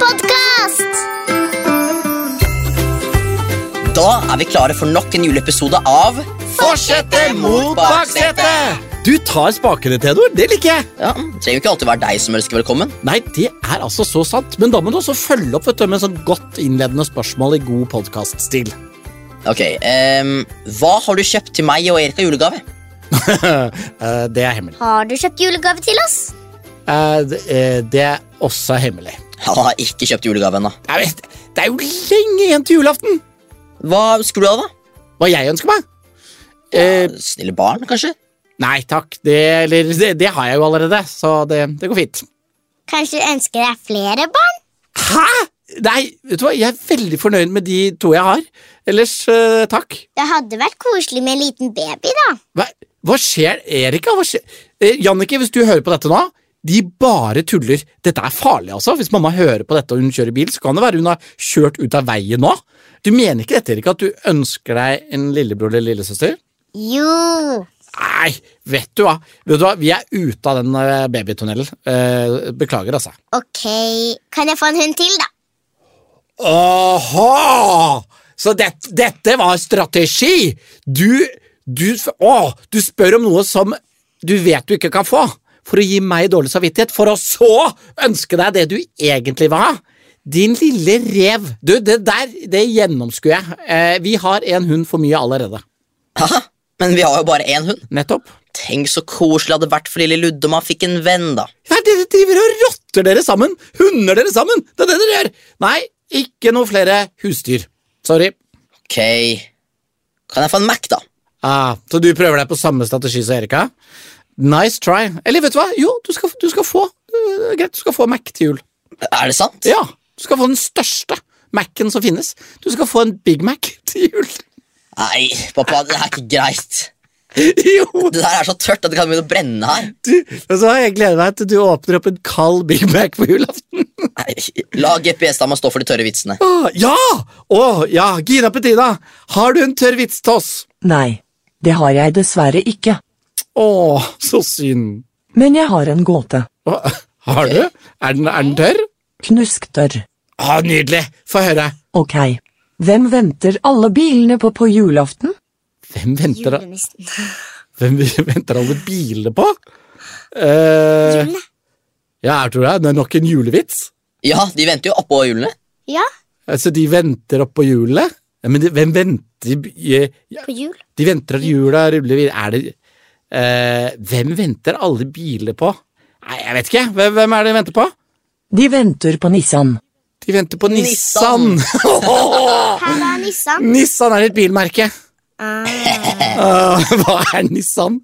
podkast! Da er vi klare for nok en juleepisode av Fortsette mot baksetet! Du tar spakene, Theodor. Det liker jeg. Ja, Det trenger jo ikke alltid være deg som ønsker velkommen. Nei, det er altså så sant. Men da må du også følge opp vet du, med sånn godt innledende spørsmål i god podkaststil. Ok, um, Hva har du kjøpt til meg og Erika julegave? Eh, det er hemmelig. Har du kjøpt julegave til oss? Uh, det, eh, det er også hemmelig. Han har ikke kjøpt julegave ennå. Det er jo lenge igjen til julaften! Hva skulle du ha, da? Hva jeg ønsker meg? Eh, Snille barn, kanskje? nei takk, det, eller, det, det har jeg jo allerede, så det, det går fint. Kanskje du ønsker deg flere barn? Hæ?! Nei, vet du hva, jeg er veldig fornøyd med de to jeg har. Ellers, eh, takk. Det hadde vært koselig med en liten baby, da. Hva, hva skjer, Erika? Hva skjer? Eh, Jannicke, hvis du hører på dette nå, de bare tuller. Dette er farlig, altså. Hvis mamma hører på dette og hun kjører bil, så kan det være hun har kjørt ut av veien nå. Du mener ikke dette, Erik, at du ønsker deg en lillebror eller lillesøster? Jo. Nei, vet du hva? Vet du hva? Vi er ute av den eh, babytunnelen. Eh, beklager, altså. Ok, kan jeg få en hund til, da? Aha! Så det, dette var strategi! Du, du, å, du spør om noe som du vet du ikke kan få, for å gi meg dårlig samvittighet, for å så ønske deg det du egentlig vil ha. Din lille rev. Du, det der, det gjennomskuer jeg. Eh, vi har en hund for mye allerede. Haha, Men vi har jo bare én hund. Nettopp. Tenk så koselig det hadde vært for lille Ludde om han fikk en venn, da. Ja, dere driver og rotter dere sammen! Hunder dere sammen! Det er det dere gjør! Nei, ikke noe flere husdyr. Sorry. Ok, kan jeg få en Mac, da? Ah, så du prøver deg på samme strategi som Erika? Nice try. Eller vet du hva? Jo, du skal, du skal få uh, Greit, du skal få Mac til jul. Er det sant? Ja, du skal få den største Mac-en som finnes. Du skal få en Big Mac til jul. Nei, pappa, det er ikke greit. jo! Det der er så tørt at det kan begynne å brenne her. Du, altså, jeg gleder meg til du åpner opp en kald Big Mac på julaften. Nei, La GPS-dama stå for de tørre vitsene. Åh, ja! Å, ja, Gina Petina, har du en tørr vits til oss? Nei, det har jeg dessverre ikke. Å, så synd. Men jeg har en gåte. Hva? har du? Er den, er den tørr? Knusktørr. Å, nydelig. Få høre. Ok. Hvem venter alle bilene på på julaften? Hvem venter, Julenissen. hvem venter alle bilene på? Uh, Julene. ja, jeg tror det. Det er nok en julevits. Ja, de venter jo oppå hjulene. Ja, Altså, de venter oppå hjulene? Ja, men de, hvem venter ja, på jul. De venter at jula ruller videre. Er det eh, Hvem venter alle biler på? Nei, jeg vet ikke. Hvem, hvem er det de venter på? De venter på Nissan. De venter på Nissan. Nissan. Her er Nissan. Nissan er et bilmerke. Ah. Åh, hva er Nissan?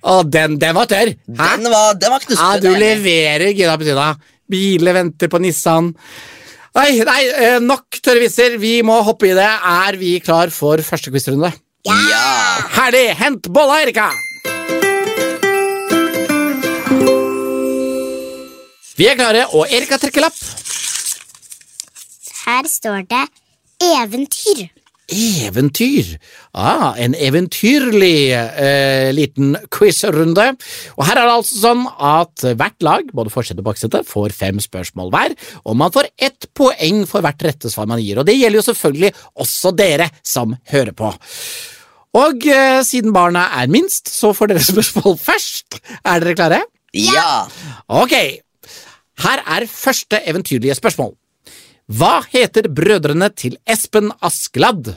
Å, den, den var tørr! Hæ? Den var, den var knusket. ah, du leverer, Gina Petina. Biler venter på Nissan. Nei, nei, eh, nok tørre vitser. Vi må hoppe i det. Er vi klar for første quizrunde? Ja. Herlig! Hent bolla, Erika! Vi er klare, og Erika trekker lapp. Her står det eventyr. Eventyr. Ah, en eventyrlig eh, liten quizrunde. Og her er det altså sånn at hvert lag, både forsete og baksete, får fem spørsmål hver, og man får ett poeng for hvert rette svar man gir. Og det gjelder jo selvfølgelig også dere som hører på. Og eh, siden barna er minst, så får dere spørsmål først. Er dere klare? Ja. Ok, her er første eventyrlige spørsmål. Hva heter brødrene til Espen Askeladd?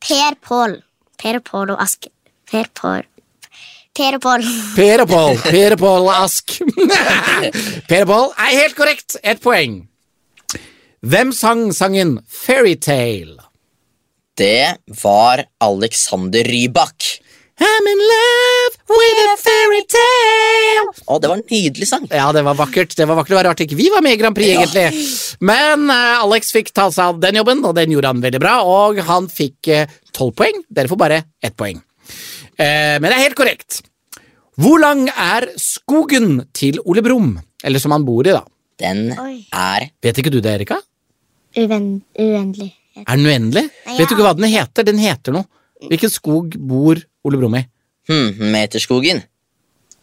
Per Pål. Per og Pål og Ask... Per Pål. Per og Pål. Per og Pål. Per og Pål Ask. per og Pål er helt korrekt. Ett poeng. Hvem sang sangen Fairytale? Det var Alexander Rybak. I'm in love with a fairytale. Å, det var en nydelig sang. Ja, det var vakkert. Det var vakkert. Det var rart ikke vi var med i Grand Prix, Ja. egentlig. Men uh, Alex fikk ta seg av den jobben, og den gjorde han veldig bra. Og han fikk tolv poeng. Dere får bare ett poeng. Uh, men det er helt korrekt. Hvor lang er skogen til Ole Brumm? Eller som han bor i, da. Den Oi. er Vet ikke du det, Erika? Uven, uendelig. Er den uendelig? Nei, Vet du ikke hva den heter? Den heter noe. Hvilken skog bor Ole Brumm i? Hmm, Meterskogen.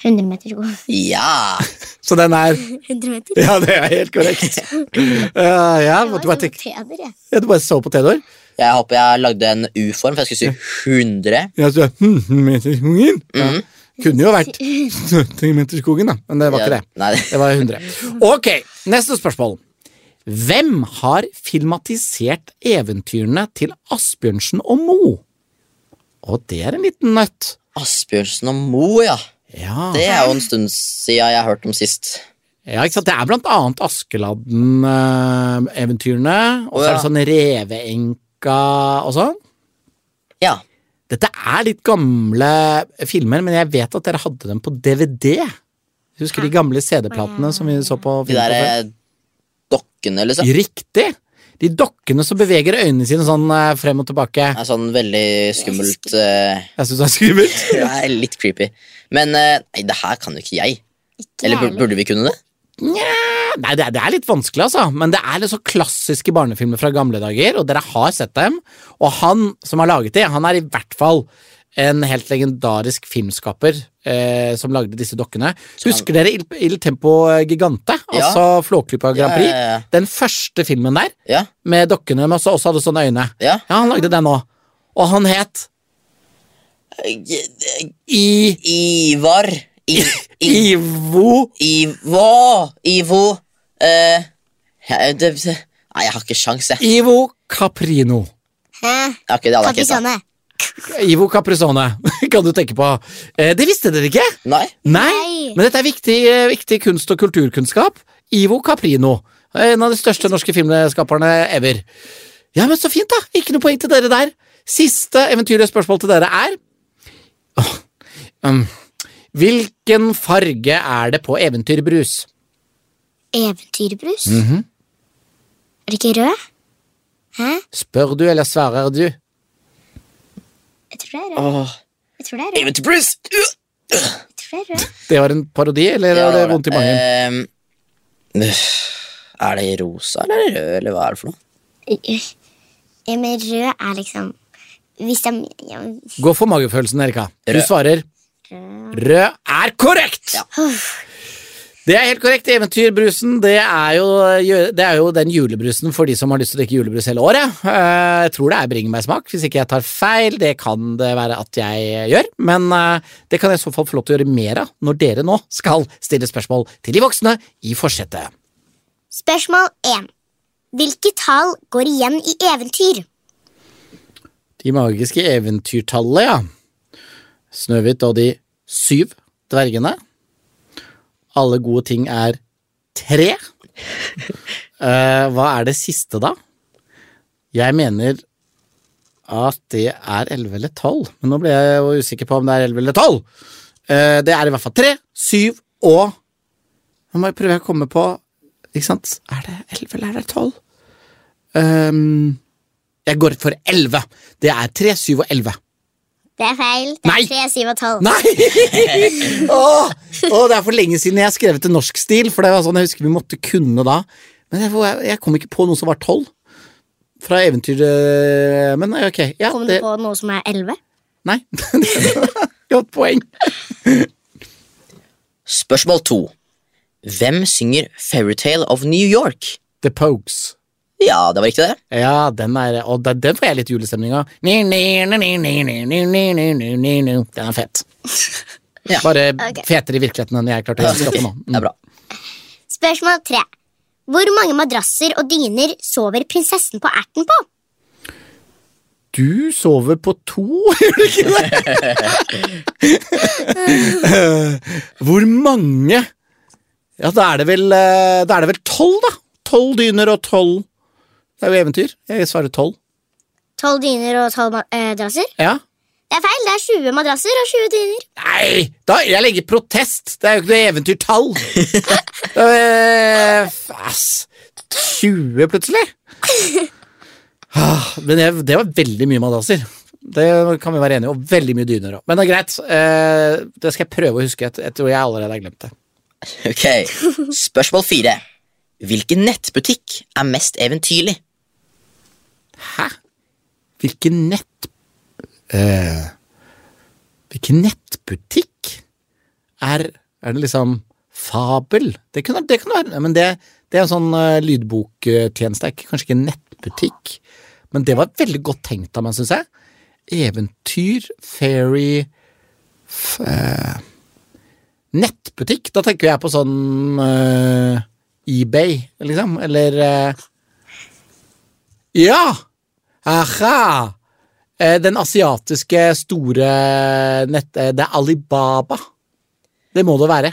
100 meter god. Ja. Så den er 100 meter. Ja, det er helt korrekt. Uh, ja, Det var bare sånn tenke jeg. ja, Du bare så på Theodor? Jeg håper jeg lagde en U-form, for jeg skulle si 100. Ja, så hm, meterskogen. Ja. Mhm. Kunne jo vært 70 meterskogen, da, men det var ikke det. Nei, Det var 100. Ok, neste spørsmål. Hvem har filmatisert eventyrene til Asbjørnsen og Mo? Og det er en liten nøtt. Asbjørnsen og Mo, ja. Ja, Det er jo en stund siden jeg har hørt om sist. ja ikke sant? Det er blant annet Askeladden-eventyrene, og så Å, er det sånn Reveenka og sånn. Ja. Dette er litt gamle filmer, men jeg vet at dere hadde dem på DVD. Husker de gamle CD-platene som vi så på De film der på før? eh, dokkene, liksom. Riktig! De dokkene som beveger øynene sine sånn eh, frem og tilbake. Det er sånn veldig skummelt. eh, Jeg syns det er skummelt. det er litt creepy. Men eh, nei, det her kan jo ikke jeg. Ikke Eller burde vi kunne det? Nja, Nei, det er, det er litt vanskelig, altså. Men det er litt så klassiske barnefilmer fra gamle dager, og dere har sett dem. Og han som har laget de, han er i hvert fall en helt legendarisk filmskaper eh, som lagde disse dokkene. Husker dere Il, Il Tempo Gigante? Ja. Altså Flåklypa Grand Prix? Ja, ja, ja. Den første filmen der, Ja. med dokkene, men også, også hadde sånne øyne. ja. Ja, han lagde den òg. Og han het I... Ivar I, I, Ivo Ivo Ivo eh, ja, det, Nei, jeg har ikke sjans, jeg. Ivo Caprino. Hæ? Okay, det hadde jeg ikke sagt. Ivo Caprisone, kan du tenke på. Eh, det visste dere ikke? Nei. Nei, men dette er viktig, eh, viktig kunst- og kulturkunnskap. Ivo Caprino. En av de største norske filmskaperne ever. Ja, men så fint, da. Ikke noe poeng til dere der. Siste eventyrlige spørsmål til dere er oh, um, Hvilken farge er det på eventyrbrus? Eventyrbrus? Mhm. Er det ikke rød? Hæ? Spør du, eller svarer du? Jeg tror det er rød. Åh, Jeg tror det er rød. Eventyrbrus! Jeg tror det er rød. Det var en parodi, eller Ja, er det vondt i magen? Ehm, øh, er det rosa eller er det rød, eller hva er det for noe? Ja, men rød er liksom Hvis de ja, Gå for magefølelsen, Erika. Du Rød. svarer rød. Rød er korrekt! Ja. Det er helt korrekt. Eventyrbrusen det er, jo, det er jo den julebrusen for de som har lyst til å drikke julebrus hele året. Eh, Jeg tror det er bringebærsmak, hvis ikke jeg tar feil. Det kan det være at jeg gjør, men eh, det kan jeg i så fall få lov til å gjøre mer av når dere nå skal stille spørsmål til de voksne i forsetet. Spørsmål 1. Hvilke tall går igjen i eventyr? De magiske eventyrtallet, ja. Snøhvit og de syv dvergene. Alle gode ting er tre. Uh, hva er det siste, da? Jeg mener at det er elleve eller tolv, men nå ble jeg jo usikker på om det er elleve eller tolv. Eh, det er i hvert fall tre, syv og Nå må jeg prøve å komme på Ikke sant? Er det elleve eller er det tolv? Ehm, jeg går for elleve. Det er tre, syv og elleve. Det er feil. Det er 3, 7 og 12. Nei! Åh, åh, det er for lenge siden jeg har skrevet til norsk stil, for det var sånn jeg husker vi måtte kunne da. Men jeg, jeg kom ikke på noe som var tolv. Fra eventyr eh, Men ok. Ja, Kom du det, på noe som er 11? nei. Godt poeng. Spørsmål to. Hvem synger Fairytale of New York? The Pogues. Ja, det var riktig, det. Ja, den er, og den, den får jeg litt julestemning av. Den er fet. ja. Bare okay. fetere i virkeligheten enn jeg klarte å skaffe nå. Mm. Det er bra. Spørsmål tre. Hvor mange madrasser og dyner sover prinsessen på erten på? Du sover på to, gjør du ikke det? Hvor mange? Ja, da er det vel Da er det vel tolv, da. Tolv dyner og tolv det er jo eventyr. Jeg svarer tolv. 12 dyner og 12 madrasser? Ja. Det er feil. Det er 20 madrasser og 20 dyner. Nei! Da, jeg legger protest. Det er jo ikke noe eventyrtall. uh, ass. 20 plutselig? Ah, Men jeg, det var veldig mye madrasser. Det kan vi være enige om. Veldig mye dyner òg. Men det er greit. Eh, det skal jeg prøve å huske. Jeg tror jeg allerede har glemt det. Ok, Spørsmål fire. Hvilken nettbutikk er mest eventyrlig? Hæ? Hvilken nett... Eh, hvilken nettbutikk er Er det liksom Fabel. Det kan, det kan være Men det, det er en sånn uh, lydboktjeneste, kanskje ikke nettbutikk. Men det var veldig godt tenkt av meg, syns jeg. Eventyr, fairy eh, Nettbutikk, da tenker jeg på sånn uh, eBay, liksom. Eller Ja! Aha! Eh, den asiatiske store nett... eh, Det er Alibaba. Det må det være.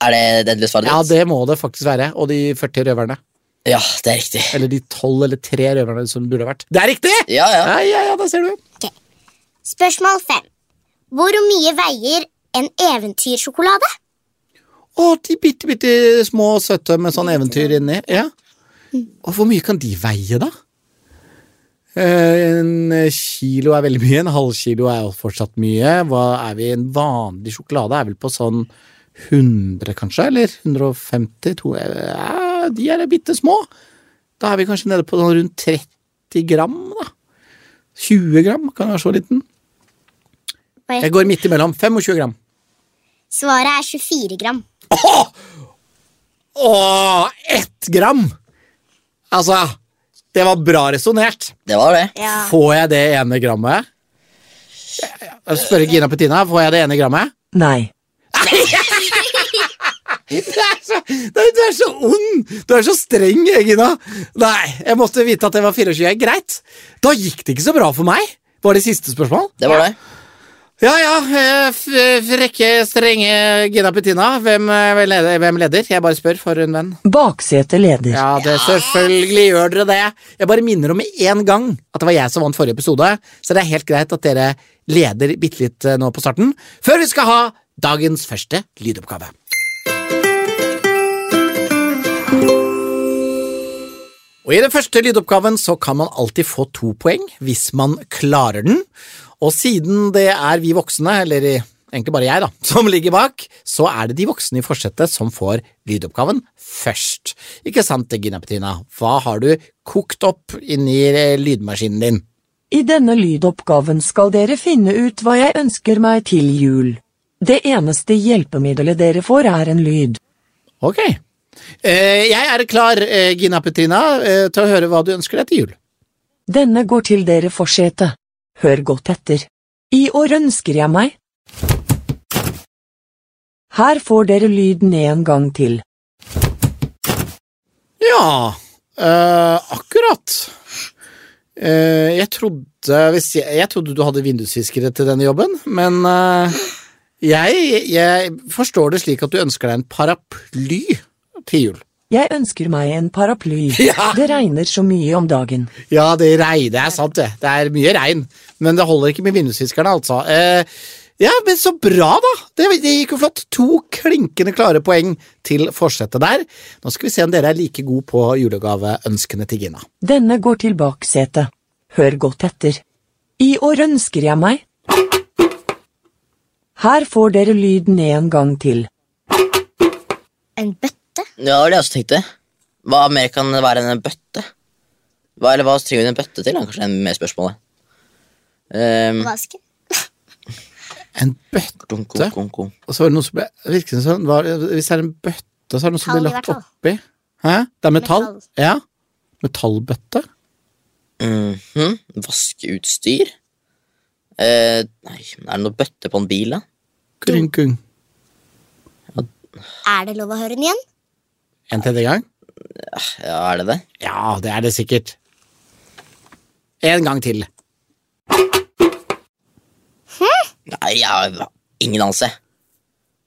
Er det det endelige svaret Ja, det må det faktisk være. Og de 40 røverne. Ja, det er riktig. Eller de 12 eller 3 røverne som burde vært. Det er riktig! Ja, ja. Ja, ja, ja, da ser du. Spørsmål 5. Hvor mye veier en eventyrsjokolade? Å, de bitte, bitte små søte med sånn eventyr inni. Ja. Og hvor mye kan de veie, da? Eh, En kilo er veldig mye, en halv kilo er fortsatt mye. Hva er vi? En vanlig sjokolade er vel på sånn 100, kanskje? Eller 150? To, ja, de er bitte små. Da er vi kanskje nede på sånn rundt 30 gram, da. 20 gram kan være så liten. Jeg går midt imellom. 25 gram. Svaret er 24 gram. Åh, ett gram! Altså, det var bra resonnert. Det var det. Ja. Får jeg det ene grammet? Jeg spør Gina Petina, får jeg det ene grammet? Nei. Du er så, du er- så ond! Du er så streng, Gina. Nei, jeg måtte vite at det var 24. Greit. Da gikk det ikke så bra for meg. Var det siste spørsmål? Det var det. Ja ja, eh, frekke, strenge Gina Petina. Hvem, eh, hvem leder? Jeg bare spør for en venn. Baksete leder. Ja, det selvfølgelig gjør dere det. Jeg bare minner om med en gang at det var jeg som vant forrige episode, så det er helt greit at dere leder bitte litt eh, nå på starten, før vi skal ha dagens første lydoppgave. Og I den første lydoppgaven så kan man alltid få to poeng hvis man klarer den. Og siden det er vi voksne, eller egentlig bare jeg, da, som ligger bak, så er det de voksne i forsetet som får lydoppgaven først. Ikke sant, Gina Petrina? Hva har du kokt opp inni eh, lydmaskinen din? I denne lydoppgaven skal dere finne ut hva jeg ønsker meg til jul. Det eneste hjelpemiddelet dere får er en lyd. Ok. Eh, jeg er klar, eh, Gina Petrina, til å høre hva du ønsker deg til jul. Denne går til dere forsete. Hør godt etter. I år ønsker jeg meg. Her får dere lyden en gang til. Ja, øh, akkurat. Uh, jeg trodde jeg, jeg trodde du hadde vindusviskere til denne jobben, men uh, jeg, jeg forstår det slik at du ønsker deg en paraply til jul. Jeg ønsker meg en paraply. Ja. Det regner så mye om dagen. Ja, det regner, det er sant det. Det er mye regn, men det holder ikke med vindusviskerne, altså. Eh, ja, men så bra, da! Det, det gikk jo flott. To klinkende klare poeng til forsetet der. Nå skal vi se om dere er like gode på julegaveønskene til Gina. Denne går til baksetet. Hør godt etter. I år ønsker jeg meg. Her får dere lyden en gang til. En bøtte? Ja, det var det jeg også tenkte. Hva mer kan det være enn en bøtte? Hva, eller hva trenger vi en bøtte til? Kanskje det er mer spørsmålet. Um, Vaske? En bøtte? Og så var det noe som ble virket som sånn, var, Hvis det er en bøtte, så er det noe som blir lagt oppi. Hæ? Det er metall? Metall. Ja. Metallbøtte? Mhm. Vaskeutstyr? Eh, nei, er det noe bøtte på en bil, da? Kung, kung. Er det lov å høre den igjen? En tredje gang? Ja, er det det? Ja, det er det sikkert. En gang til. Nei, jeg har ingen anelse.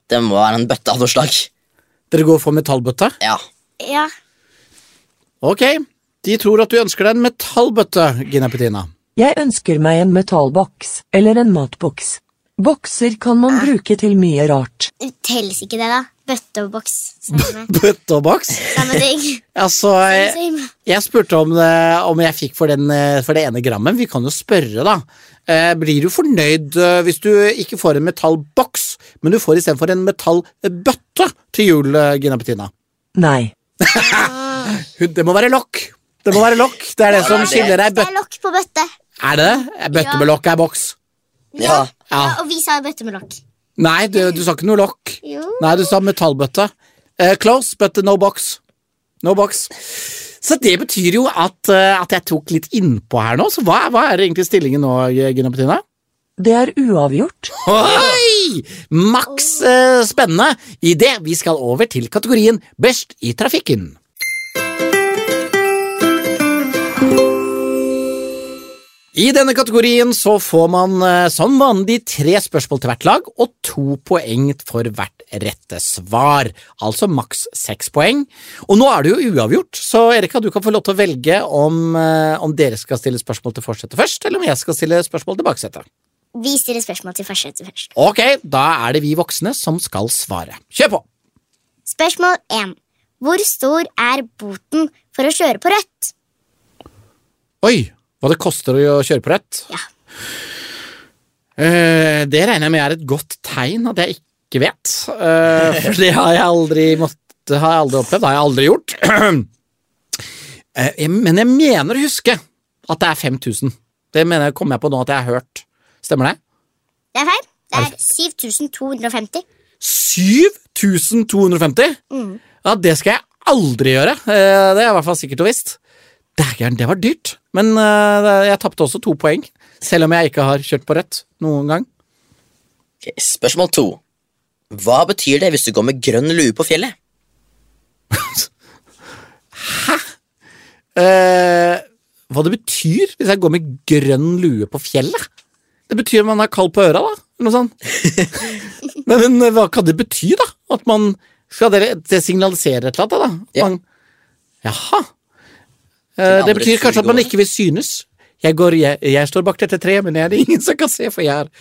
Det må være en bøtte av noe slag. Dere går for metallbøtte? Ja. Ja. Ok, de tror at du ønsker deg en metallbøtte, Gina Petina. Jeg ønsker meg en metallboks, eller en matboks. Bokser kan man bruke til mye rart. Telles ikke det, da? Bøtte og boks. Samme, Bøtte og boks? samme ting. Altså, jeg, jeg spurte om, det, om jeg fikk for, den, eh, for det ene grammet. Vi kan jo spørre, da. Eh, blir du fornøyd eh, hvis du ikke får en metallboks, men du får istedenfor en metallbøtte til jul, eh, Gina Petina? Nei. Det må være lokk. Det må være lokk. Det er det som skiller ei Det er lokk på bøtte. Er det det? Bøtte med lokk er boks. Ja. Ja. Og vi sa bøtte med lokk. Nei, du, du sa ikke noe lokk. Jo. Nei, du sa metallbøtte. Uh, close, but no box. No box. Så det betyr jo at, eh, at jeg tok litt innpå her nå. Så hva, hva er egentlig stillingen nå, Gina Petina? Det er uavgjort. Oi! Maks eh, spennende det vi skal over til kategorien Best i trafikken. I denne kategorien så får man eh, som vanlig tre spørsmål til hvert lag og to poeng for hvert rette svar. Altså maks seks poeng. Og nå er det jo uavgjort, så Erika, du kan få lov til å velge om, eh, om dere skal stille spørsmål til forsetet først, eller om jeg skal stille spørsmål til baksetet. Vi stiller spørsmål til forsetet først. Ok, da er det vi voksne som skal svare. Kjør på! Spørsmål 1. Hvor stor er boten for å kjøre på rødt? Oi, hva det koster å kjøre på rødt? Ja. Uh, det regner jeg med er et godt tegn at jeg ikke vet. Uh, for det har jeg aldri måtte, har jeg aldri opplevd. Det har jeg aldri gjort. Uh, men jeg mener å huske at det er 5000. Det mener jeg, kommer jeg på nå at jeg har hørt. Stemmer det? Det er feil. Det Er er 7250. 7250? Mm. Ja, det skal jeg aldri gjøre. Det er i hvert fall sikkert og visst. Dægeren, det var dyrt. Men uh, jeg tapte også to poeng, selv om jeg ikke har kjørt på rødt noen gang. Okay, spørsmål to. Hva betyr det hvis du går med grønn lue på fjellet? Eh, hva det betyr hvis jeg går med grønn lue på fjellet? Det betyr man er kald på øra, da? Eller noe sånt. men, men hva kan det bety, da? At man Skal dere det signalisere et eller annet, da? At Ja. Man, jaha. Eh, det betyr kanskje at man ikke vil synes. Jeg, går, jeg, jeg står bak dette treet, men jeg er det ingen som kan se, for jeg er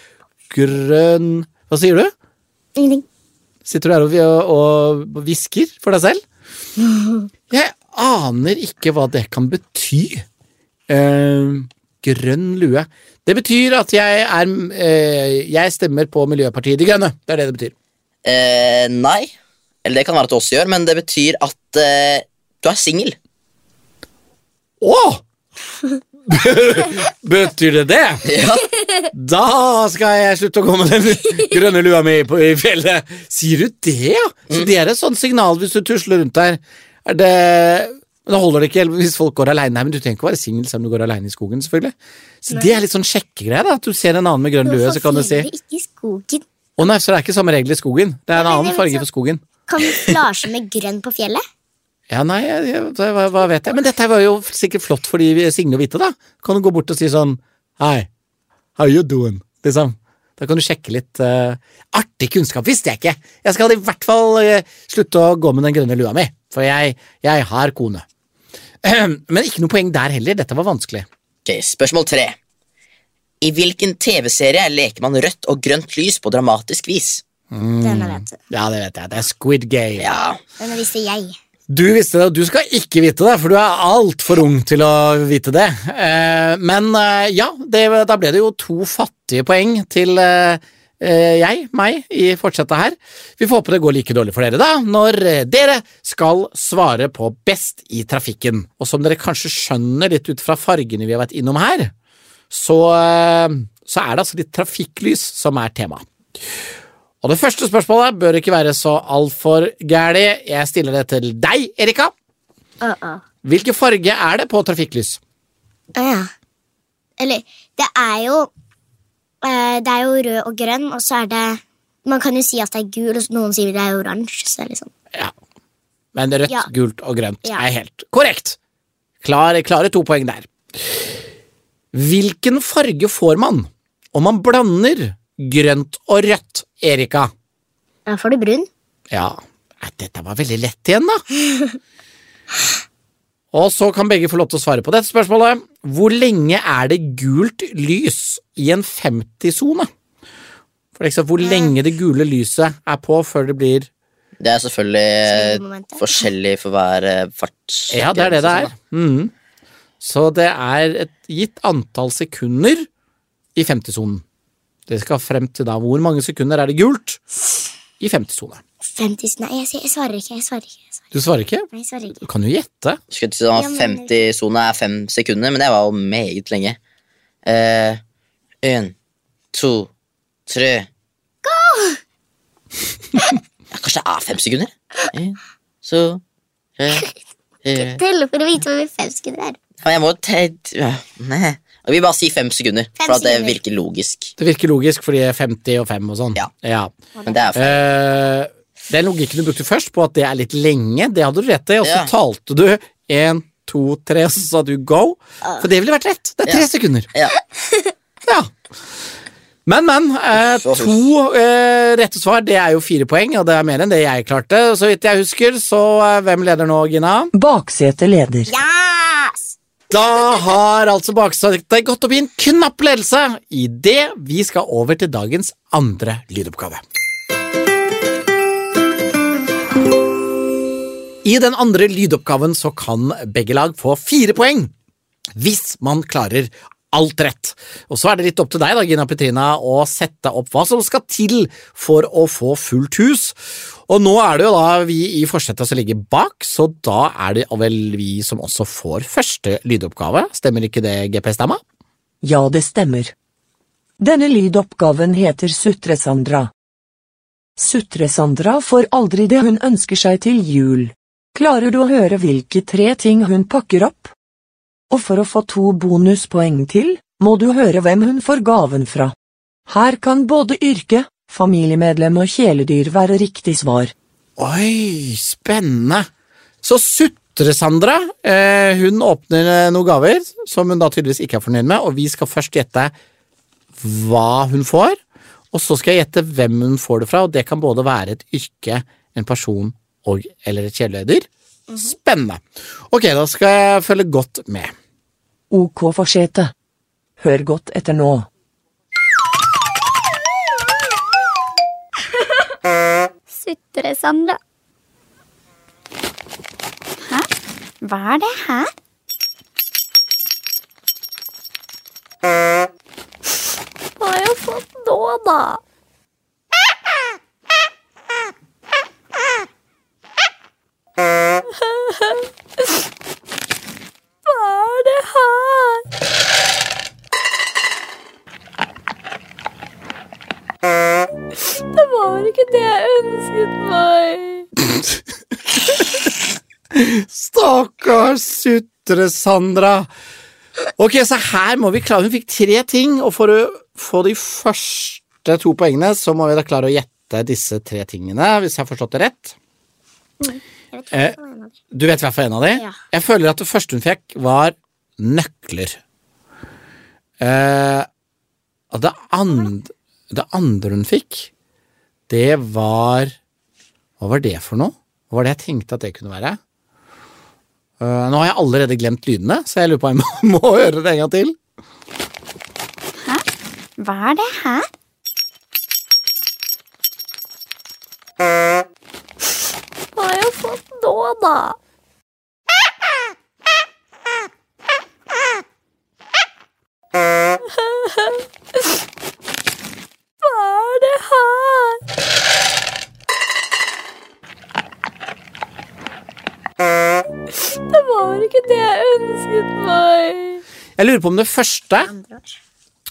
grønn Hva sier du? Ingenting. Sitter du her og, hvisker for deg selv? Jeg aner ikke hva det kan bety. Eh, grønn lue. Det betyr at jeg er eh, Jeg stemmer på Miljøpartiet De Grønne. Det er det det betyr. Eh, nei. Eller det kan være at du også gjør, men det betyr at eh, du er singel. Å! betyr det det? Ja. Da skal jeg slutte å gå med den grønne lua mi på, i fjellet. Sier du det, ja? Så det er et sånt signal hvis du tusler rundt der. Er det men Da holder det ikke hvis folk går aleine. Nei, men du trenger ikke å være singel selv om du går aleine i skogen. selvfølgelig. Så Det er litt sånn sjekkegreie. da, At du ser en annen med grønn lue, så kan du si ikke i skogen? Å nei, så det er ikke samme regel i skogen. Det er en annen farge for skogen. Kamuflasje med grønn på fjellet? Ja, nei, jeg, jeg, hva, hva vet jeg. Men dette var jo sikkert flott for de Signe å vite, da. Kan du gå bort og si sånn Hei, how you doing? Liksom. Da kan du sjekke litt. Uh, artig kunnskap visste jeg ikke. Jeg skal i hvert fall uh, slutte å gå med den grønne lua mi, for jeg, jeg har kone. Men ikke noe poeng der heller. Dette var vanskelig. Ok, Spørsmål tre. I hvilken TV-serie leker man rødt og grønt lys på dramatisk vis? Denne vet du. Ja, det vet jeg. Det er Squid Game. Ja, Denne visste jeg. Du visste det, og du skal ikke vite det, for du er altfor ung til å vite det. Eh, men eh, ja, det, da ble det jo to fattige poeng til eh, jeg, meg, i fortsettet her. Vi får håpe det går like dårlig for dere, da, når dere skal svare på Best i trafikken. Og som dere kanskje skjønner litt ut fra fargene vi har vært innom her, så, så er det altså litt trafikklys som er tema. Og det første spørsmålet bør ikke være så altfor gæli. Jeg stiller det til deg, Erika. Uh -uh. Hvilken farge er det på trafikklys? Uh, ja. Eller, det er jo eh, Det er jo rød og grønn, og så er det Man kan jo si at det er gul, og noen sier det er oransje. Så liksom Ja. Men rødt, Ja. gult og grønt Ja. er helt korrekt. Klare, klare to poeng der. Hvilken farge får man om man blander grønt og rødt, Erika? Da får du brun. Ja, dette var veldig lett igjen, da. Og så kan begge få lov til å svare på dette spørsmålet. Hvor lenge er det gult lys i en 50-sone? For eksempel, hvor lenge det gule lyset er på før det blir Det er selvfølgelig forskjellig for hver eh, fart. Ja, det er det det er. Mm. Så det er et gitt antall sekunder i 50-sonen. Det skal frem til da hvor mange sekunder er det gult i 50-sone. 50 Nei, jeg, jeg svarer ikke. Jeg svarer ikke. Jeg svarer. Du svarer ikke? Nei, jeg svarer ikke. Du kan jo gjette. Skulle til sånn Ja, men- 50-sone er fem sekunder, men det var jo meget lenge. Én, en, to, tre Ja, kanskje det er fem sekunder? En, så tre, fire Telle for å vite hvor fem sekunder er. Ja, Jeg må te... ja, Vi bare sier fem sekunder, Fem for at det sekunder. virker logisk. Det virker logisk fordi 50 og 5 og sånn. Ja. Men det er feil. Uh, den logikken du brukte først på at det er litt lenge, det hadde du rett i, og så Ja. talte du én, to, tre, og så sa du go. For det ville vært rett. Det er tre Ja. sekunder. Ja. Ja. Men, men. Eh, to eh, rette svar, det er jo fire poeng, og det er mer enn det jeg klarte. Så vidt jeg husker, så eh, hvem leder nå, Gina? Baksetet leder. Yes! Da har altså baksetet gått opp i en knapp ledelse idet vi skal over til dagens andre lydoppgave. I den andre lydoppgaven så kan begge lag få fire poeng hvis man klarer alt rett. Og så er det litt opp til deg, da, Gina Petrina, å sette opp hva som skal til for å få fullt hus. Og nå er det jo da vi i forsetet som ligger bak, så da er det vel vi som også får første lydoppgave. Stemmer ikke det, GP-stemma? Ja, det stemmer. Denne lydoppgaven heter Sutre-Sandra. Sutre-Sandra får aldri det hun ønsker seg til jul. Klarer du å høre hvilke tre ting hun pakker opp? Og for å få to bonuspoeng til, må du høre hvem hun får gaven fra. Her kan både yrke, familiemedlem og kjæledyr være riktig svar. Oi, spennende. Så Sutre-Sandra, eh, hun åpner eh, noen gaver som hun da tydeligvis ikke er fornøyd med, og vi skal først gjette hva hun får, og så skal jeg gjette hvem hun får det fra, og det kan både være et yrke, en person og eller et kjæledyr. Spennende. Ok, da skal jeg følge godt med. Ok forsete. Hør godt etter nå. Sutre, Sandra. Hæ? Hva er det her? Hva har jeg fått nå, da? Stakkars Sutre-Sandra. Ok, så her må vi klare Hun fikk tre ting, og for å få de første to poengene, så må vi da klare å gjette disse tre tingene, hvis jeg har forstått det rett. Eh, Du vet i hvert fall en av de? Ja. Jeg føler at det første hun fikk, var nøkler. Eh, det andre, det andre hun fikk, det var Hva var det for noe? Hva var det jeg tenkte at det kunne være? Eh, nå har jeg allerede glemt lydene, så jeg lurer på om jeg må, må høre det en gang til. Hæ? Hva er det her? Hva har jeg fått nå, da? Jeg lurer på om det første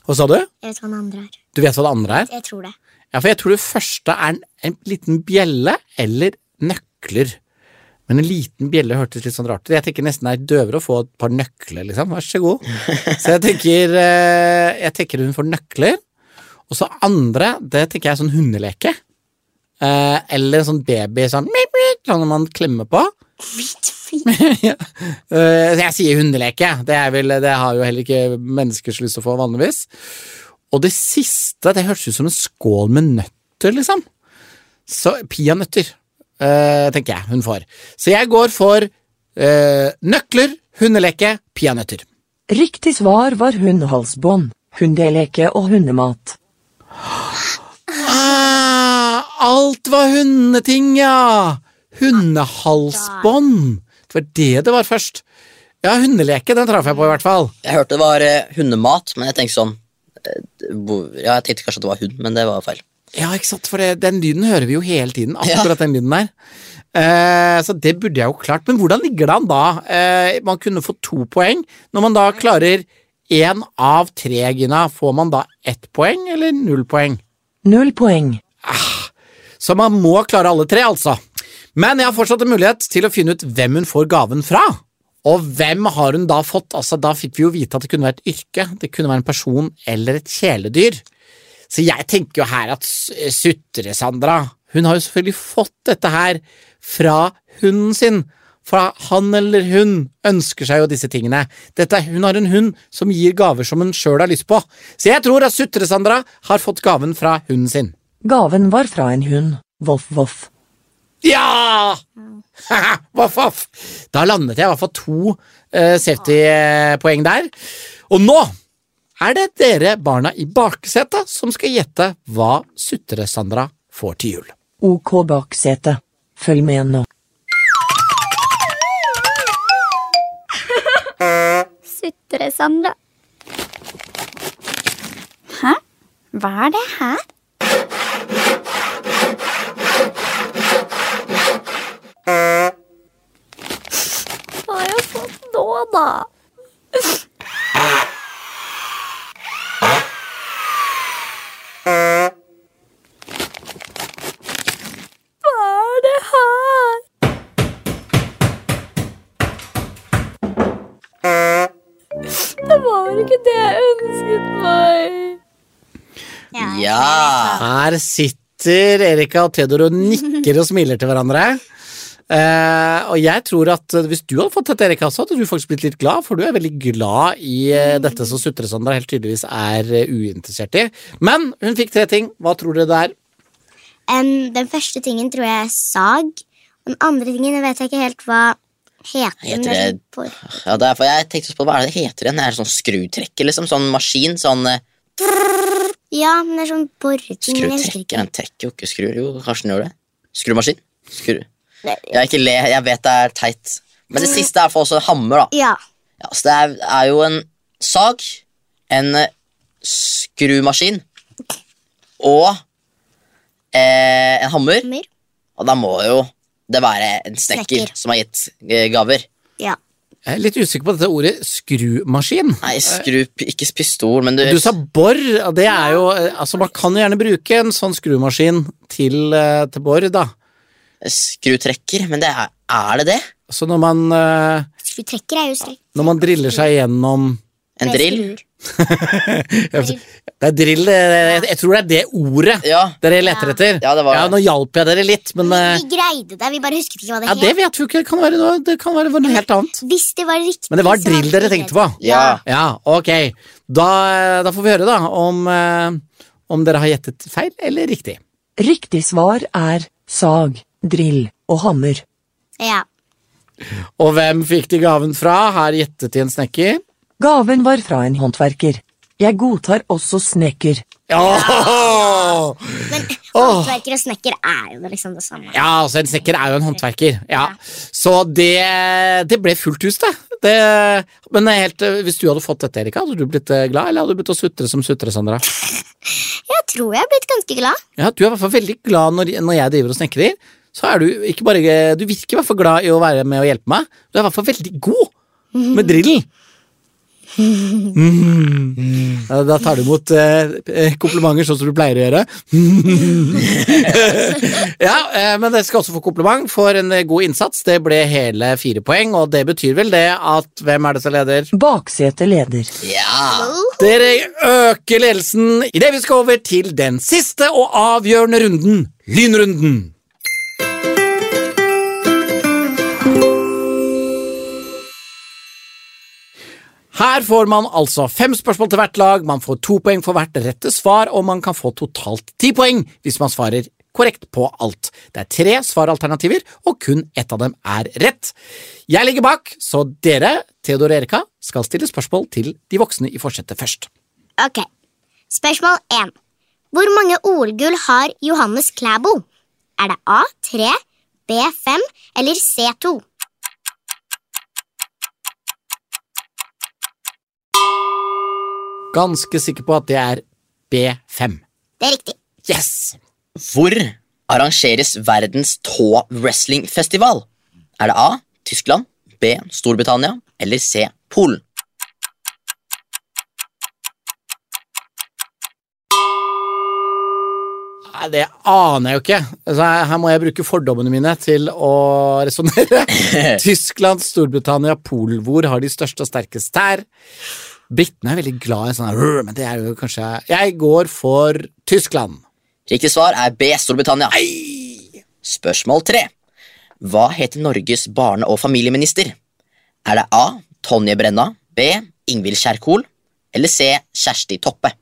Hva sa du? Jeg vet hva det andre er. Du vet hva det andre er? Jeg tror det. Ja, for jeg tror det første er en, en liten bjelle eller nøkler. Men en liten bjelle hørtes litt sånn rart ut. Jeg tenker nesten det er døvere å få et par nøkler, liksom. Vær så god. Så jeg tenker, eh, jeg tenker hun får nøkler. Og så andre, det tenker jeg er sånn hundeleke. Eh, eller en sånn baby sånn, sånn man klemmer på. ja. Eh, jeg sier hundeleke. Det, er vel, det har jo heller ikke menneskers lyst til å få vanligvis. Og det siste, det hørtes ut som en skål med nøtter, liksom. Så peanøtter, eh, tenker jeg hun får. Så jeg går for uh, nøkler, hundeleke, peanøtter. Riktig svar var hundehalsbånd, hundeleke og hundemat. Ah, alt var hundeting, ja! Hundehalsbånd. Det var det det var først. Ja, hundeleke, den traff jeg på i hvert fall. Jeg hørte det var eh, hundemat, men jeg tenkte sånn eh, hvor- Ja, jeg tenkte kanskje at det var hund, men det var feil. Ja, ikke sant, for det, den lyden hører vi jo hele tiden, Ja. akkurat den lyden der. Eh, så det burde jeg jo klart. Men hvordan ligger det an da? Eh, man kunne få to poeng. Når man da klarer én av tre, Gina, får man da ett poeng eller null poeng? Null poeng. Så man må klare alle tre, altså. Men jeg har fortsatt en mulighet til å finne ut hvem hun får gaven fra. Og hvem har hun da fått? Altså, Da fikk vi jo vite at det kunne være et yrke, det kunne være en person eller et kjæledyr. Så jeg tenker jo her at S- Sutre-Sandra Hun har jo selvfølgelig fått dette her fra hunden sin. For han eller hun ønsker seg jo disse tingene. Dette, hun har en hund som gir gaver som hun sjøl har lyst på. Så jeg tror at Sutre-Sandra har fått gaven fra hunden sin. Gaven var fra en hund. Voff, voff. Ja! Voff, voff. Da landet jeg i hvert fall to uh, safety-poeng der. Og nå er det dere barna i baksetet som skal gjette hva Sutre-Sandra får til jul. Ok baksete. Følg med nå. Sutre-Sandra. Hæ? Hva er det her? Hva har jeg fått nå, da? Hva er det her? Det var ikke det jeg ønsket meg. Ja! Her sitter Erika og Theodor og nikker og smiler til hverandre. Eh, og jeg tror at hvis du hadde fått dette, Erik, også, hadde du faktisk blitt litt glad, for du er veldig glad i eh, dette som Sutre-Sandra helt tydeligvis er eh, uinteressert i. Men hun fikk tre ting. Hva tror dere det er? Um, den første tingen tror jeg er sag. Og den andre tingen jeg vet jeg ikke helt hva heter. Heter det det- ja derfor er for jeg tenkte på hva er det det heter igjen. Det er sånn skrutrekker, liksom. Sånn maskin. Sånn Ja, men det er sånn boreting. skrutrekker. Den trekker jo ikke skruer. Jo, kanskje den gjør det. Skrumaskin. Skru. Jeg, ikke le, jeg vet det er teit. Men det siste er for også en hammer, da. Ja. Ja, så det er, er jo en sag, en eh, skrumaskin og eh, en hammer. Hammer. Og da må jo det være en snekker, som har gitt eh, gaver. ja. Jeg er litt usikker på dette ordet skrumaskin. Nei, skru, ikke pistol, men du, Du sa bor, det er jo eh, Altså, man kan jo gjerne bruke en sånn skrumaskin til, til bor, da. Skrutrekker. Men det er, er det det? Så når man, uh, Skrutrekker er jo strekk. når man driller seg gjennom En drill? Det er drill, det- jeg, jeg tror det er det ordet Ja. dere leter etter. Ja, det var det. Nå hjalp jeg dere litt, men eh, Vi greide det, vi bare husket ikke hva det ja, det vet vi ikke. Det kan være noe, det kan være noe helt annet. Hvis det var riktig Men det var drill dere tenkte på. Ja. Ja, ok. Da, da får vi høre, da, om, eh, om dere har gjettet feil eller riktig. Riktig svar er sag, drill og hammer. Ja. Og hvem fikk de gaven fra? Her gjettet de en snekker. Gaven var fra en håndverker. Jeg godtar også snekker. Ja! Men håndverker og snekker er jo liksom det samme. Ja, altså en snekker er jo en håndverker. Ja. Så det, det ble fullt hus, det. det men helt, hvis du hadde fått dette, Erika, hadde du blitt eh, glad, eller hadde du blitt å sutre som sutre, Sandra? Jeg tror jeg har blitt ganske glad. Ja, du er i hvert fall veldig glad når, når jeg driver og snekrer. Så er du ikke bare Du virker i hvert fall glad i å være med og hjelpe meg. Du er i hvert fall veldig god med drillen. Mm. Ja, da tar du imot eh, komplimenter sånn som du pleier å gjøre. ja, eh, men dere skal også få kompliment for en eh, god innsats. Det ble hele fire poeng, og det betyr vel det at Hvem er det som leder? Baksete leder. Ja! Dere øker ledelsen idet vi skal over til den siste og avgjørende runden, lynrunden. Her får man altså fem spørsmål til hvert lag, man får to poeng for hvert rette svar, og man kan få totalt ti poeng hvis man svarer korrekt på alt. Det er tre svaralternativer, og kun ett av dem er rett. Jeg ligger bak, så dere, Theodor og Erika, skal stille spørsmål til de voksne i forsetet først. Ok. Spørsmål 1. Hvor mange OL-gull har Johannes Klæbo? Er det A3, B5 eller C2? Ganske sikker på at det er B5. Det er riktig. Yes! Hvor arrangeres verdens tå wrestlingfestival? Er det A. Tyskland, B. Storbritannia eller C. Polen? Nei, Det aner jeg jo ikke. Altså, her må jeg bruke fordommene mine til å resonnere. Tyskland, Storbritannia, Polen. Hvor har de største og sterkeste tær? Britene er veldig glad i sånn her, men det er jo kanskje Jeg går for Tyskland. Riktig svar er B. Storbritannia. Spørsmål tre. Hva heter Norges barne- og familieminister? Er det A. Tonje Brenna, B. Ingvild Kjerkol eller C. Kjersti Toppe?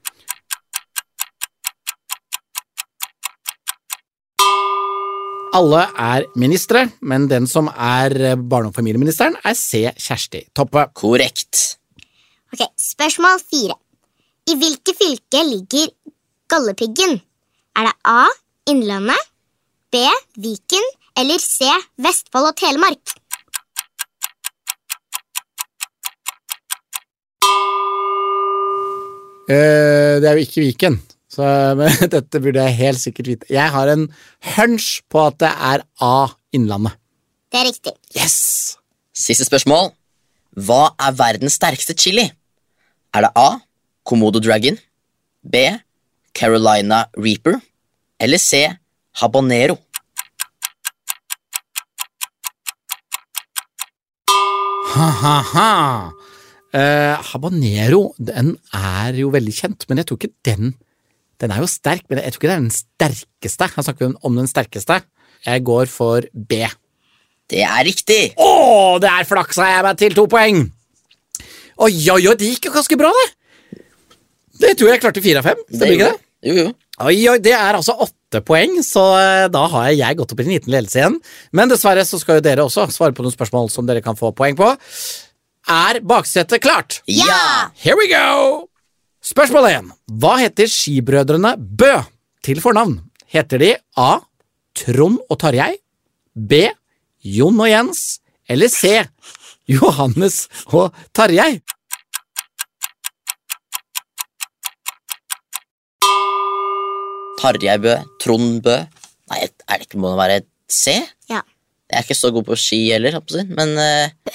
Alle er ministre, men den som er eh, barne- og familieministeren, er C. Kjersti Toppe. Korrekt. Ok, Spørsmål fire. I hvilket fylke ligger Galdhøpiggen? Er det A. Innlandet, B. Viken eller C. Vestfold og Telemark? Eh, det er jo ikke Viken, så men dette burde jeg helt sikkert vite. Jeg har en hunch på at det er A. Innlandet. Det er riktig. Yes! Siste spørsmål. Hva er verdens sterkeste chili? Er det A. Komodo Dragon, B. Carolina Reaper eller C. Habanero? Ha-ha-ha. Eh, habanero, den er jo veldig kjent, men jeg tror ikke den Den er jo sterk, men jeg tror ikke det er den sterkeste. Han snakker om den sterkeste. Jeg går for B. Det er riktig. Å, der flaksa jeg meg til to poeng! Oi, oi, oi, det gikk jo ganske bra, det. Det tror jeg klarte fire av fem. Stemmer ikke det? Jo, jo. Oi, oi, det er altså åtte poeng, så eh, da har jeg gått opp i en liten ledelse igjen. Men dessverre så skal jo dere også svare på noen spørsmål som dere kan få poeng på. Er baksetet klart? Ja! Here we go! Spørsmål 1. Hva heter skibrødrene Bø til fornavn? Heter de A. Trond og Tarjei, B. Jon og Jens, eller C. Johannes og Tarjei? Tarjei Bø, Trond Bø Nei, er det ikke, må det være C? Ja. Jeg er ikke så god på ski heller, men uh,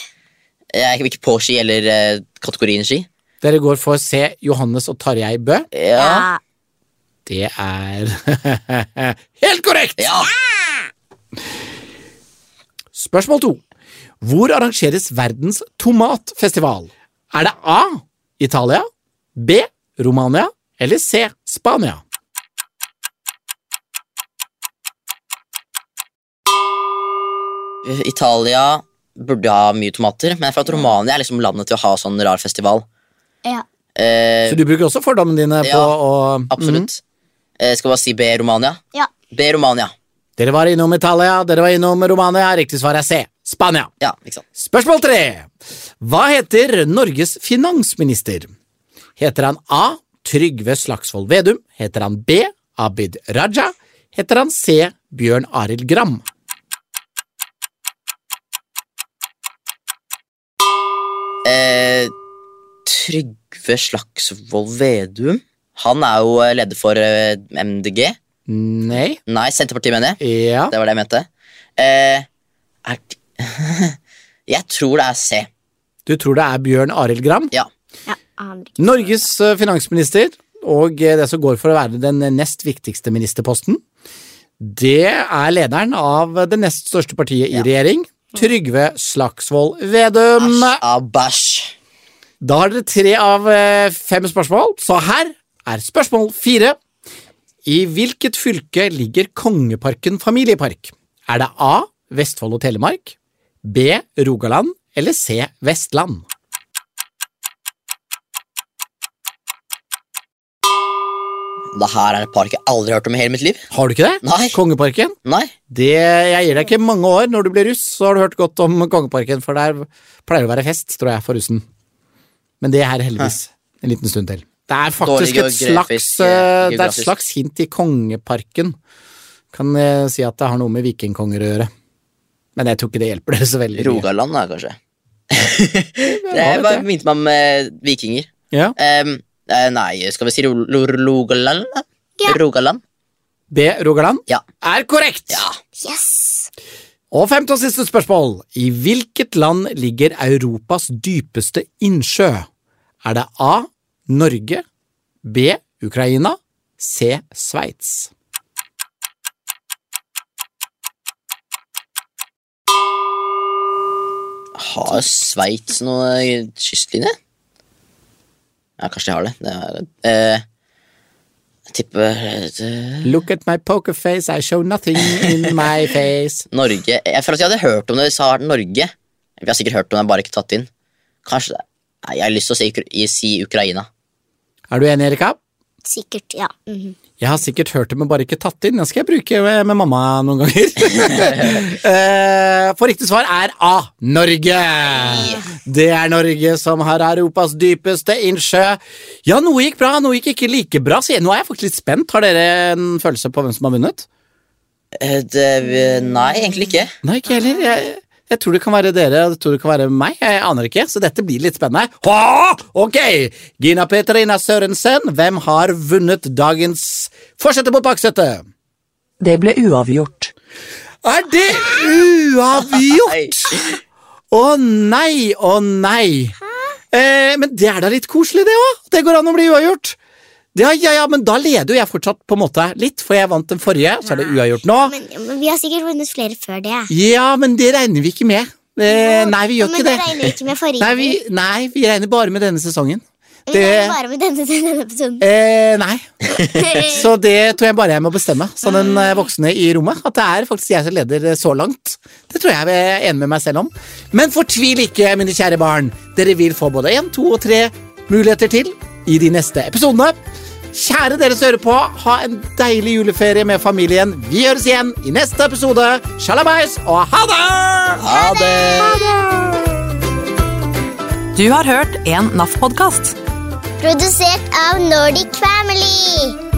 jeg er ikke på ski eller uh, kategorien ski. Dere går for C. Johannes og Tarjei Bø. Ja. Det er helt korrekt! ja. Spørsmål to. Hvor arrangeres verdens tomatfestival? Er det A. Italia, B. Romania eller C. Spania? Italia burde ha mye tomater, men jeg føler at Romania er liksom landet til å ha sånn rar festival. Ja. Eh, Så du bruker også fordommene dine Ja, på å absolutt. Eh, skal bare si B. Romania. Ja. B. Romania. Dere var innom Italia, dere var innom Romania. Riktig svar er C. Spania. Ja, ikke sant. Spørsmål tre. Hva heter Norges finansminister? Heter han A. Trygve Slagsvold Vedum? Heter han B. Abid Raja? Heter han C. Bjørn Arild Gram? Eh, Trygve Slagsvold Vedum. Han er jo eh, leder for eh, MDG. Nei. Nei, Senterpartiet, mener jeg. Ja. Det var det jeg mente. Eh, er Jeg tror det er C. Du tror det er Bjørn Arild Gram? Ja. Norges eh, finansminister, og eh, det som går for å være den nest viktigste ministerposten, det er lederen av det nest største partiet i Ja. regjering, Trygve Slagsvold Vedum. Æsj av bæsj. Da har dere tre av eh, fem spørsmål, så her er spørsmål fire. I hvilket fylke ligger Kongeparken familiepark? Er det A. Vestfold og Telemark, B. Rogaland eller C. Vestland? Det her er et park jeg aldri har hørt om i hele mitt liv. Har du ikke det? Nei. Kongeparken? Nei. Det, jeg gir deg ikke mange år. Når du blir russ, så har du hørt godt om Kongeparken, for der pleier det å være fest, tror jeg, for russen. Men det er heldigvis en liten stund til. Det er faktisk et slags, eh, eh, det er et slags hint i Kongeparken. Kan jeg si at det har noe med vikingkonger å gjøre. Men jeg tror ikke det hjelper dere så veldig. Rogaland, da, kanskje. det bare minte meg om eh, vikinger. Ja, Um, eh, nei, skal vi si Ro- Ro- Rogaland? Ja. Rogaland? Det, Rogaland Ja. er korrekt. Ja. Yes! Og femte og siste spørsmål. I hvilket land ligger Europas dypeste innsjø? Er det A. Norge, B. Ukraina, C. Sveits? Har Sveits noe kystlinje? Ja, kanskje de har det. det er, eh, jeg tipper eh, Look at my poker face, I show nothing in my face. Norge Jeg føler at jeg hadde hørt om det. De sa Norge. Vi har sikkert hørt om det, bare ikke tatt inn. Kanskje det. Nei, Jeg har lyst til å si, si Ukraina. Er du enig, Erika? Sikkert, ja. Mhm. Jeg har sikkert hørt det, men bare ikke tatt inn. Den skal jeg bruke med, med mamma noen ganger. Eh, For riktig svar er A. Norge. Det er Norge som har Europas dypeste innsjø. Ja, noe gikk bra, noe gikk ikke like bra. Så nå er jeg faktisk litt spent. Har dere en følelse på hvem som har vunnet? Eh, Det, nei, egentlig ikke. Nei, ikke heller. Jeg, jeg tror det kan være dere, og jeg tror det kan være meg. Jeg aner ikke, så dette blir litt spennende. Ha! Ok! Gina Petrina Sørensen, hvem har vunnet dagens Fortsette mot baksetet? Det ble uavgjort. Er det uavgjort? Å nei, å nei. Eh, men det er da litt koselig, det òg. Det går an å bli uavgjort. Ja, ja, ja, men da leder jo jeg fortsatt på en måte litt, for jeg vant den forrige, så er det uavgjort nå. Men, men vi har sikkert vunnet flere før det. Ja, men det regner vi ikke med. Eh, nei, vi gjør men ikke det regner ikke med forrige. Nei vi, nei, vi regner bare med denne sesongen. Vi Det, regner bare med denne, denne episoden. eh, nei. Så det tror jeg bare jeg må bestemme, Sånn den eh, voksne i rommet. At det er faktisk jeg som leder eh, så langt. Det tror jeg jeg er enig med meg selv om. Men fortvil ikke, mine kjære barn. Dere vil få både én, to og tre muligheter til i de neste episodene. Kjære dere som hører på, ha en deilig juleferie med familien. Vi høres igjen i neste episode. Sjalabais og ha det! Ha det! Du har hørt en NAF-podkast. Produsert av Nordic Family.